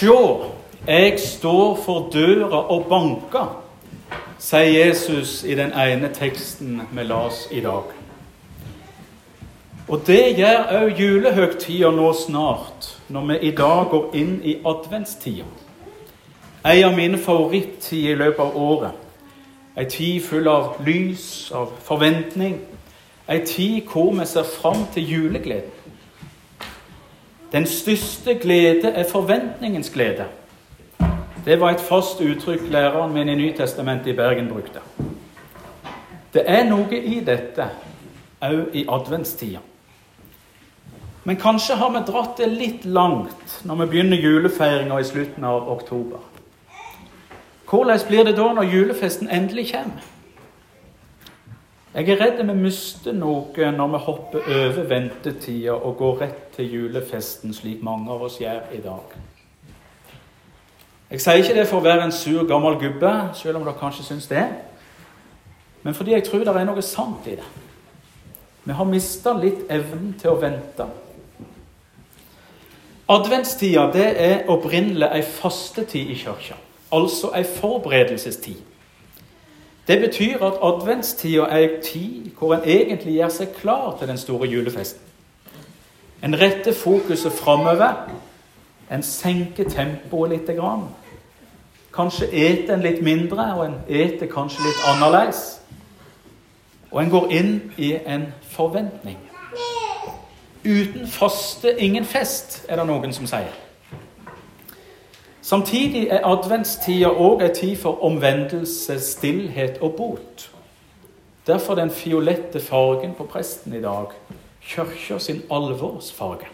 Sjå, jeg står for døra og banker, sier Jesus i den ene teksten vi las i dag. Og det gjør òg julehøgtida nå snart, når vi i dag går inn i adventstida. En av mine favorittider i løpet av året. Ei tid full av lys, av forventning. Ei tid hvor vi ser fram til julegleden. Den største glede er forventningens glede. Det var et fast uttrykk læreren min i Nytestamentet i Bergen brukte. Det er noe i dette òg i adventstida. Men kanskje har vi dratt det litt langt når vi begynner julefeiringa i slutten av oktober. Hvordan blir det da når julefesten endelig kommer? Jeg er redd vi mister noe når vi hopper over ventetida og går rett til julefesten, slik mange av oss gjør i dag. Jeg sier ikke det for å være en sur, gammel gubbe, selv om dere kanskje syns det. Men fordi jeg tror det er noe sant i det. Vi har mista litt evnen til å vente. Adventstida det er opprinnelig ei fastetid i kirka, altså ei forberedelsestid. Det betyr at adventstida er en tid hvor en egentlig gjør seg klar til den store julefesten. En retter fokuset framover. En senker tempoet grann. Kanskje eter en litt mindre, og en eter kanskje litt annerledes. Og en går inn i en forventning. Uten faste, ingen fest, er det noen som sier. Samtidig er adventstida òg ei tid for omvendelse, stillhet og bot. Derfor den fiolette fargen på presten i dag. Kirka sin alvorsfarge.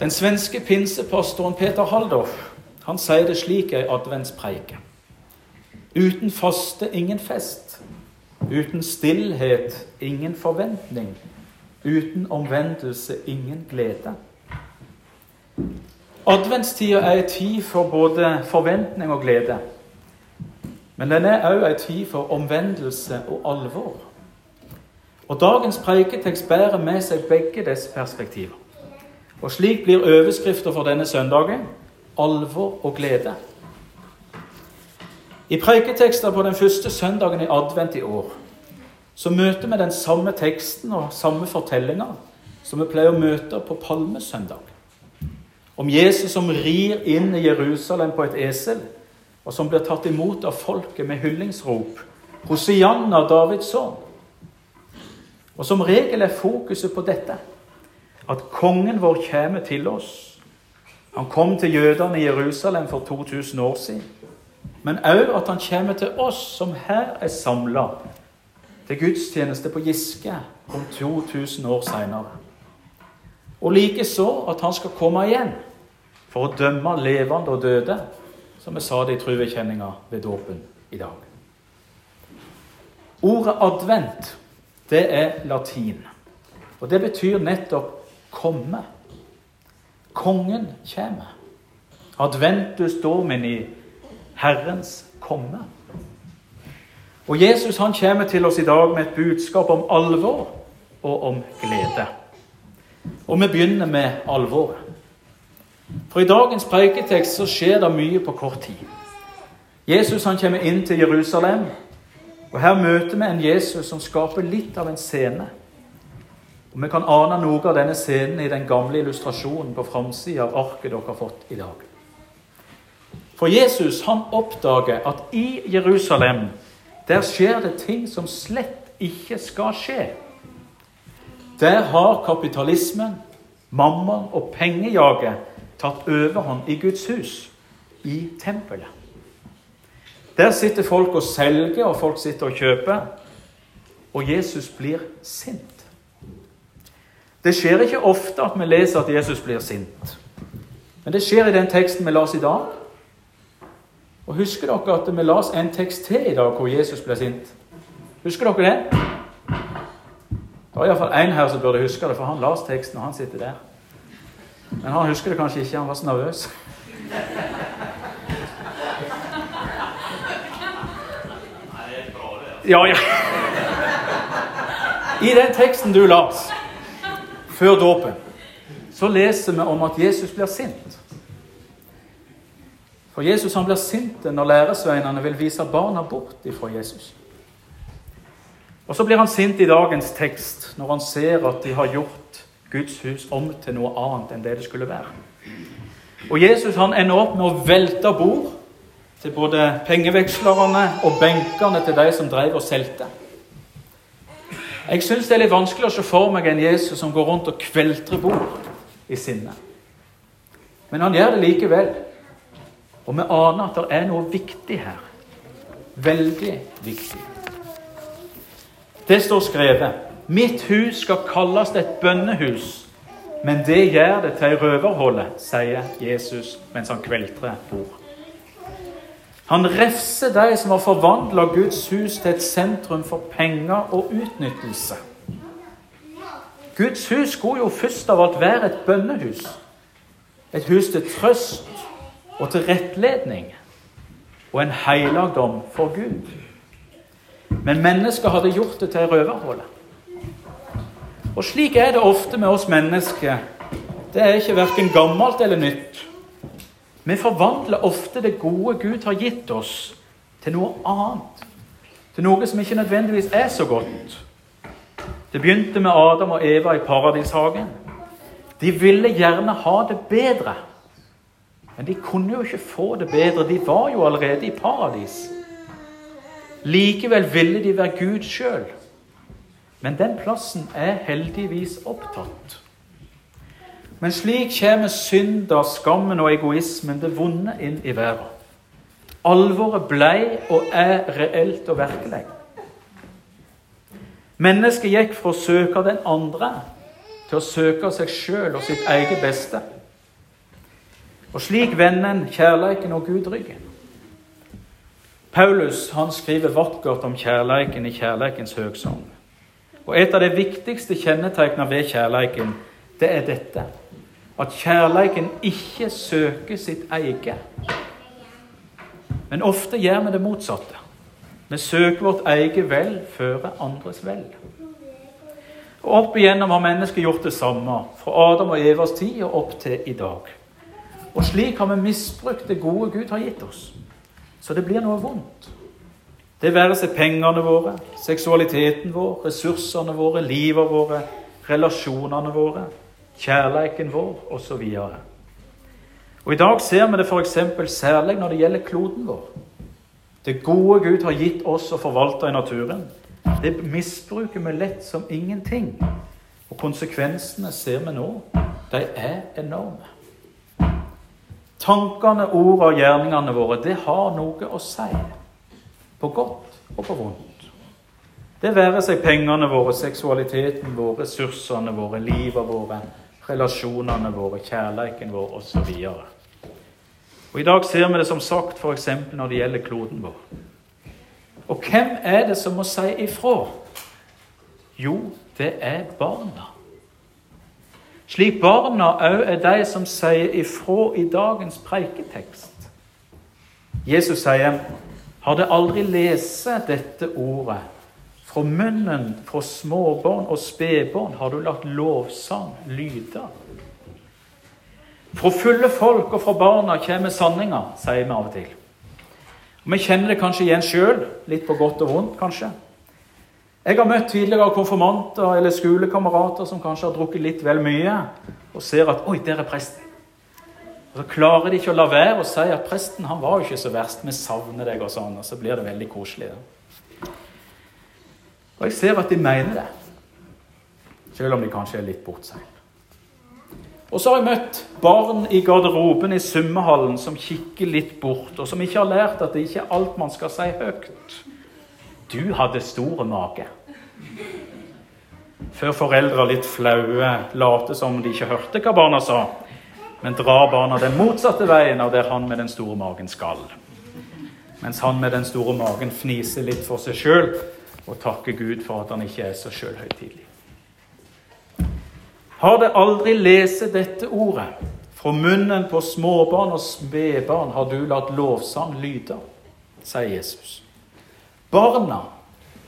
Den svenske pinsepastoren Peter Haldorf han sier det slik i adventspreike. Uten faste ingen fest. Uten stillhet ingen forventning. Uten omvendelse ingen glede. Adventstida er ei tid for både forventning og glede. Men den er òg ei tid for omvendelse og alvor. Og Dagens preiketekst bærer med seg begge disse perspektiver. Og Slik blir overskrifta for denne søndagen alvor og glede. I preiketekster på den første søndagen i advent i år så møter vi den samme teksten og samme fortellinga som vi pleier å møte på palmesøndag. Om Jesus som rir inn i Jerusalem på et esel, og som blir tatt imot av folket med hyllingsrop. Hosianna, Davids sønn. Og som regel er fokuset på dette. At kongen vår kommer til oss han kom til jødene i Jerusalem for 2000 år siden. Men òg at han kommer til oss som her er samla til gudstjeneste på Giske om 2000 år seinere. Og likeså at han skal komme igjen for å dømme levende og døde, som vi sa det i truvekjenninga ved dåpen i dag. Ordet advent, det er latin. Og det betyr nettopp 'komme'. Kongen kommer. Adventus domini, Herrens komme. Og Jesus han kommer til oss i dag med et budskap om alvor og om glede. Og vi begynner med alvoret. For i dagens preiketekst så skjer det mye på kort tid. Jesus han kommer inn til Jerusalem, og her møter vi en Jesus som skaper litt av en scene. Og Vi kan ane noe av denne scenen i den gamle illustrasjonen på framsida av arket dere har fått i dag. For Jesus han oppdager at i Jerusalem der skjer det ting som slett ikke skal skje. Der har kapitalismen, mammon og pengejaget tatt overhånd i Guds hus, i tempelet. Der sitter folk og selger, og folk sitter og kjøper. Og Jesus blir sint. Det skjer ikke ofte at vi leser at Jesus blir sint. Men det skjer i den teksten vi las i dag. Og Husker dere at vi las en tekst til i dag hvor Jesus ble sint? Husker dere det? Det var iallfall én her som burde huske det, for han las teksten, og han sitter der. Men han husker det kanskje ikke, han var så nervøs. Ja, ja. I den teksten du las før dåpen, så leser vi om at Jesus blir sint. For Jesus han blir sint når læresveinene vil vise barna bort ifra Jesus. Og så blir han sint i dagens tekst når han ser at de har gjort Guds hus om til noe annet enn det det skulle være. Og Jesus han ender opp med å velte bord til både pengevekslerne og benkene til de som drev og solgte. Jeg syns det er litt vanskelig å se for meg en Jesus som går rundt og kveltrer bord i sinne. Men han gjør det likevel. Og vi aner at det er noe viktig her. Veldig viktig. Det står skrevet Mitt hus skal kalles et bønnehus, men det gjør det til ei røverholde, sier Jesus mens han kveltrer bord. Han refser de som har forvandla Guds hus til et sentrum for penger og utnyttelse. Guds hus skulle jo først av alt være et bønnehus. Et hus til trøst og til rettledning og en helligdom for Gud. Men mennesker hadde gjort det til ei røverhåle. Og slik er det ofte med oss mennesker. Det er ikke verken gammelt eller nytt. Vi forvandler ofte det gode Gud har gitt oss, til noe annet. Til noe som ikke nødvendigvis er så godt. Det begynte med Adam og Eva i paradishagen. De ville gjerne ha det bedre. Men de kunne jo ikke få det bedre. De var jo allerede i paradis. Likevel ville de være Gud sjøl. Men den plassen er heldigvis opptatt. Men slik kommer synda, skammen og egoismen, det vonde, inn i verden. Alvoret blei og er reelt og virkelig. Mennesket gikk fra å søke den andre til å søke seg sjøl og sitt eget beste. Og slik vender en kjærleiken og Gud ryggen. Paulus han skriver vakkert om kjærleiken i kjærleikens høgsang. Og Et av de viktigste kjennetegnene ved kjærleiken, det er dette at kjærleiken ikke søker sitt eget. Men ofte gjør vi det motsatte. Vi søker vårt eget vel før andres vel. Og Opp igjennom har mennesket gjort det samme, fra Adam og Evas tid og opp til i dag. Og slik har vi misbrukt det gode Gud har gitt oss. Så det blir noe vondt. Det være seg pengene våre, seksualiteten vår, ressursene våre, livet våre, relasjonene våre kjærleiken vår osv. Og, og I dag ser vi det f.eks. særlig når det gjelder kloden vår. Det gode Gud har gitt oss å forvalte i naturen. Det misbruker vi lett som ingenting. Og konsekvensene ser vi nå. De er enorme. Tankene, ordene og gjerningene våre det har noe å si. På godt og på vondt. Det være seg pengene våre, seksualiteten vår, ressursene våre, livet våre, relasjonene våre, kjærleiken vår osv. Og, og I dag ser vi det som sagt f.eks. når det gjelder kloden vår. Og hvem er det som må si ifra? Jo, det er barna. Slik barna òg er de som sier ifra i dagens preiketekst. Jesus sier, 'Har det aldri lest dette ordet?' Fra munnen fra småbarn og spedbarn har du latt lovsang lyde. Fra fulle folk og fra barna kommer sanninga, sier vi av og til. Og Vi kjenner det kanskje igjen sjøl, litt på godt og vondt, kanskje. Jeg har møtt tidligere konfirmanter eller skolekamerater som kanskje har drukket litt vel mye, og ser at 'oi, der er presten'. Og Så klarer de ikke å la være å si at 'presten han var jo ikke så verst, vi savner deg', og sånn. Og så blir det veldig koselig. Da. Og jeg ser at de mener det, selv om de kanskje er litt bortseilt. Og så har jeg møtt barn i garderoben i svømmehallen som kikker litt bort, og som ikke har lært at det ikke er alt man skal si høyt. Du hadde store mage. Før foreldre litt flaue later som de ikke hørte hva barna sa, men drar barna den motsatte veien av der han med den store magen skal. Mens han med den store magen fniser litt for seg sjøl og takker Gud for at han ikke er så sjølhøytidelig. Har det aldri lest dette ordet? Fra munnen på småbarn og spedbarn har du latt lovsang lyde, sier Jesus. Barna,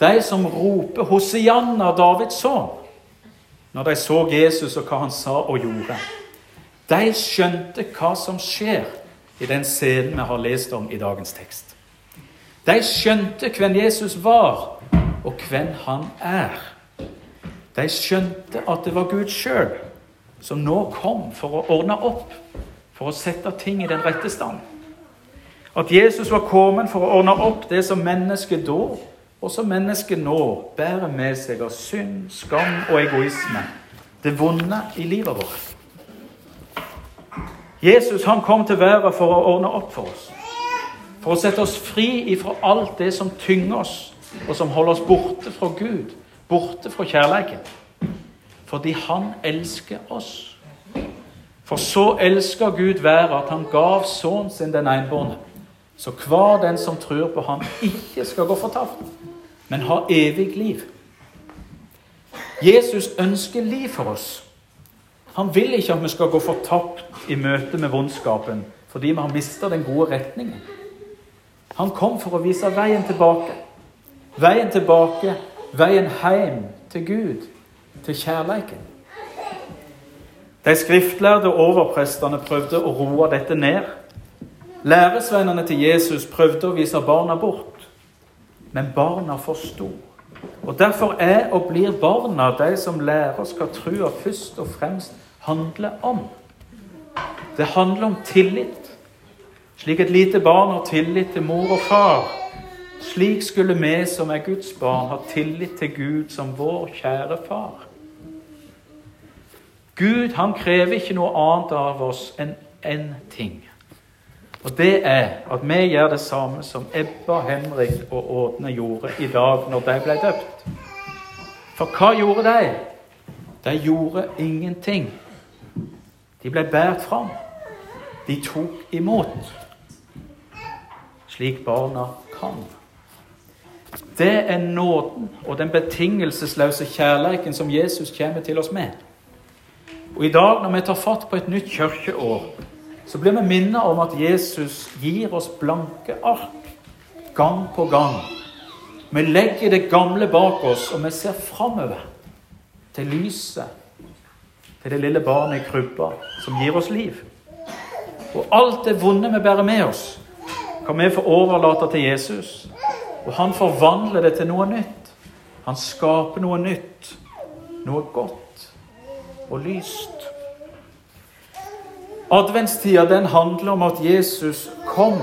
de som roper 'Hosianna, Davids sønn', når de så Jesus og hva han sa og gjorde, de skjønte hva som skjer i den scenen vi har lest om i dagens tekst. De skjønte hvem Jesus var, og hvem han er. De skjønte at det var Gud sjøl som nå kom for å ordne opp, for å sette ting i den rette stand. At Jesus var kommet for å ordne opp det som mennesket da og som mennesket nå bærer med seg av synd, skam og egoisme. Det vonde i livet vårt. Jesus han kom til verden for å ordne opp for oss. For å sette oss fri ifra alt det som tynger oss, og som holder oss borte fra Gud, borte fra kjærligheten. Fordi han elsker oss. For så elsker Gud verden at han gav sønnen sin den enbårne. Så hver den som tror på ham, ikke skal gå fortapt, men ha evig liv. Jesus ønsker liv for oss. Han vil ikke at vi skal gå fortapt i møte med vondskapen fordi vi har mista den gode retningen. Han kom for å vise veien tilbake. Veien tilbake, veien hjem til Gud, til kjærleiken. De skriftlærde overprestene prøvde å roe dette ned. Læresvennene til Jesus prøvde å vise barna bort, men barna forsto. Og Derfor er og blir barna de som lærer skal tro først og fremst handler om. Det handler om tillit. Slik et lite barn har tillit til mor og far, slik skulle vi som er Guds barn, ha tillit til Gud som vår kjære far. Gud han krever ikke noe annet av oss enn én ting. Og det er at vi gjør det samme som Ebba, Henrik og Ådne gjorde i dag når de ble døpt. For hva gjorde de? De gjorde ingenting. De ble båret fram. De tok imot. Slik barna kan. Det er nåden og den betingelsesløse kjærleiken som Jesus kommer til oss med. Og i dag, når vi tar fatt på et nytt kirkeår, så blir vi minnet om at Jesus gir oss blanke ark gang på gang. Vi legger det gamle bak oss, og vi ser framover til lyset, til det lille barnet i krybba som gir oss liv. Og alt det vonde vi bærer med oss, kan vi få overlate til Jesus. Og han forvandler det til noe nytt. Han skaper noe nytt, noe godt og lyst. Adventstida den handler om at Jesus kom,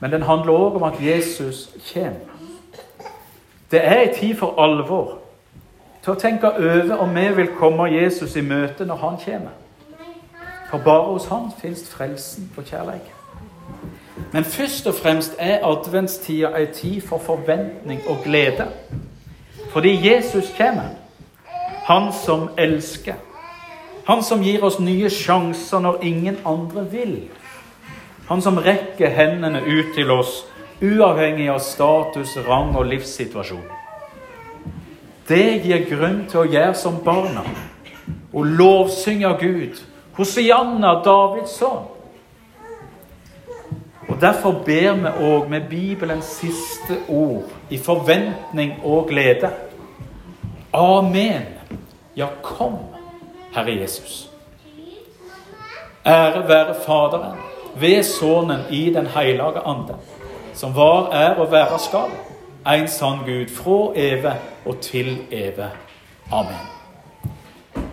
men den handler òg om at Jesus kommer. Det er en tid for alvor til å tenke over om vi vil komme Jesus i møte når han kommer. For bare hos han fins frelsen og kjærligheten. Men først og fremst er adventstida ei tid for forventning og glede. Fordi Jesus kommer, han som elsker. Han som gir oss nye sjanser når ingen andre vil. Han som rekker hendene ut til oss, uavhengig av status, rang og livssituasjon. Det gir grunn til å gjøre som barna og lovsynge Gud. Hosianna, Davids sønn. Og Derfor ber vi òg med Bibelens siste ord i forventning og glede. Amen. Ja, kom. Herre Jesus. Ære være Faderen, ved Sønnen i Den hellige ande, som var, er og være skal, en sann Gud, fra evig og til evig. Amen.